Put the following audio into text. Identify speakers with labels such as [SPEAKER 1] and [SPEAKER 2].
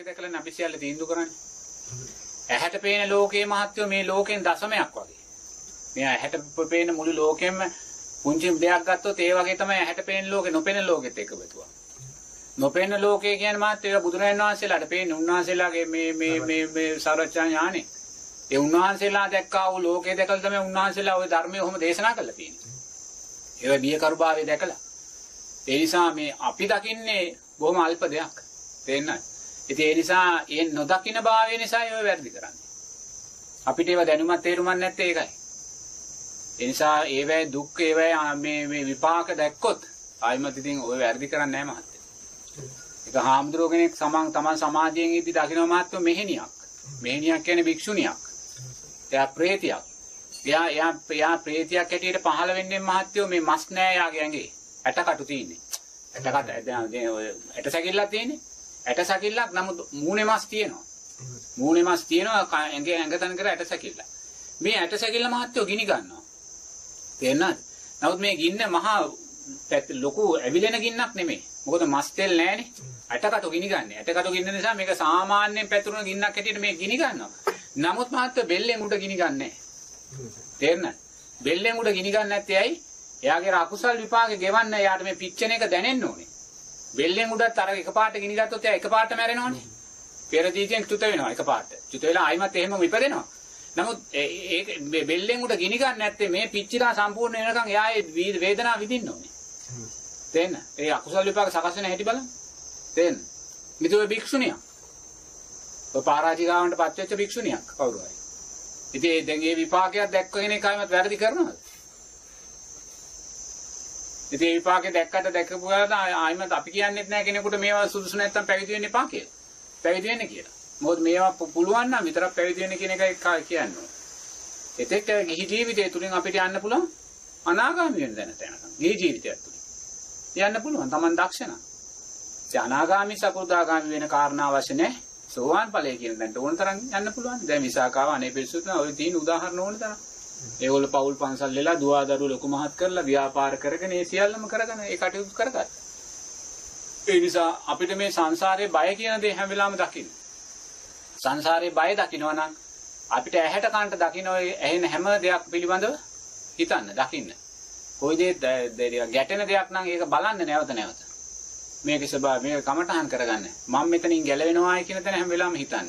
[SPEAKER 1] ලෝකේ දැකලා අපි සියල්ල තීන්දුව කරන්නේ. ඇහැට පේන ලෝකයේ මහත්වෝ මේ ලෝකෙන් දශමයක් වගේ. මේ ඇහැට පේන මුළු ලෝකෙම පුංචි දෙයක් ගත්තොත් ඒ වගේ තමයි ඇහැට පේන ලෝකේ නොපෙනෙන ලෝකෙත් එක බෙතුවා. නොපෙනෙන ලෝකය කියන්නේ මාත් ඒක බුදුරජාණන් වහන්සේලාට පේන්නේ උන්වහන්සේලාගේ මේ මේ මේ මේ සරච්ඡා ඥානෙ. ඒ උන්වහන්සේලා දැක්කා වූ ලෝකේ දැකලා තමයි උන්වහන්සේලා ওই ධර්මයේ ඔහොම දේශනා කළා තියෙන්නේ. ඒක බියකරුභාවය දැකලා. ඒ නිසා මේ අපි දකින්නේ බොහොම අල්ප දෙයක්. තේරෙනවද? ඉතින් ඒ නිසා ඒ නොදකින්න භාවය නිසා ඒව වැරදි කරන්නේ. අපිට ඒව දැනුමක් තේරුමක් නැත්තේ ඒකයි. ඒ නිසා ඒවැ දුක් ඒවැ මේ මේ විපාක දැක්කොත් ආයිමත් ඉතින් ඔය වැරදි කරන්නේ නැහැ මහත්තයා. ඒක හාමුදුරුවෝ කෙනෙක් සමන් තමන් සමාජයෙන් ඉදි දකින්න මහත්ව මෙහෙණියක්. මෙහෙණියක් කියන්නේ භික්ෂුණියක්. එයා ප්‍රේතියක්. එයා එයා එයා ප්‍රේතියක් හැටියට පහළ වෙන්නේ මහත්වෝ මේ මස් නෑ යාගේ ඇඟේ. ඇටකටු තියෙන්නේ. ඇටකට දැන් ඔය ඇට සැකිල්ලක් තියෙන්නේ. ඇට සැකිල්ලක් නමුත් මූණේ මස් තියෙනවා. මූණේ මස් තියෙනවා ඇඟේ ඇඟ තන කර ඇට සැකිල්ල. මේ ඇට සැකිල්ල මහත්වෝ ගිනි ගන්නවා. තේරෙනවද? නමුත් මේ ගින්න මහා ලොකු ඇවිලෙන ගින්නක් නෙමෙයි. මොකද මස් තෙල් නැහැනේ. ඇටකටු ගිනි ගන්න. ඇටකටු ගින්න නිසා මේක සාමාන්‍යයෙන් පැතුරුන ගින්නක් හැටියට මේ ගිනි ගන්නවා. නමුත් මහත්ව බෙල්ලෙන් උඩ ගිනි ගන්නෑ. තේරෙනවද? බෙල්ලෙන් උඩ ගිනි ගන්න නැත්තේ ඇයි? එයාගේ අකුසල් විපාක ගෙවන්න එයාට මේ පිච්චෙන එක දැනෙන්න ඕනේ. බෙල්ලෙන් උඩත් අර එකපාරට ගිනි ගත්තොත් එයා එකපාරට මැරෙනවනේ. පෙර ජීවිතෙන් චුත වෙනවා එකපාරට. චුත වෙලා ආයිමත් එහෙමම ඉපදෙනවා. නමුත් ඒක බෙල්ලෙන් උඩ ගිනි ගන්න නැත්තේ මේ පිච්චිලා සම්පූර්ණ වෙනකන් එයා ඒ වේදනාව විඳින්න ඕනේ. තේන්න? ඒ අකුසල විපාක සකස් වෙන හැටි බලන්න. තේන්න? මිතුවේ භික්ෂුණියක්. ඔය පරාජිකාවන්ට පත්වෙච්ච භික්ෂුණියක් කවුරු හරි. ඉතින් දැන් මේ විපාකයක් දැක්කගෙන එකයිමත් වැරදි කරනවද? ඉතින් මේ විපාකේ දැක්කට දැකපු ගමන් ආයිමත් අපි කියන්නේත් නැහැ කෙනෙකුට මේවා සුදුසු නැත්තම් පැවිදි වෙන්න එපා කියලා. පැවිදි වෙන්න කියලා. මොකද මේවා පුළුවන් නම් විතරක් පැවිදි වෙන්න කියන එකයි කියන්නේ. එතෙක් ගිහි ජීවිතය තුලින් අපිට යන්න පුළුවන් අනාගාමී වෙන දැනට යනකම්. ගිහි ජීවිතය තුලින්. යන්න පුළුවන්. Taman දක්ෂ නම්. ඒ අනාගාමී සකෘදාගාමී වෙන කාරණා අවශ්‍ය නැහැ. සෝවාන් ඵලය කියන දැන්ට ඕන තරම් යන්න පුළුවන්. දැන් විසාකාව අනේ පිරිසුත් ඔය තියෙන උදාහරණ ඕන තරම්. ඒගොල්ල පෞල් පන්සල් වෙලා දුවා දරුවෝ ලොකු මහත් කරලා ව්‍යාපාර කරගෙන ඒ සියල්ලම කරගෙන ඒ කටයුතු කරගත්තා. ඒ නිසා අපිට මේ සංසාරයේ බය කියන දේ හැම වෙලාවෙම දකින්න. සංසාරයේ බය දකින්නවා නම් අපිට ඇහැට කනට දකින්න ඔය ඇහෙන හැම දෙයක් පිළිබඳව හිතන්න දකින්න. කොයි දේ ගැටෙන දෙයක් නම් ඒක බලන්න නැවත නැවත. මේකේ ස්වභාවය මේක කමටහන් කරගන්න. මම මෙතනින් ගැලවෙනවායි කියන තැන හැම වෙලාවෙම හිතන්න.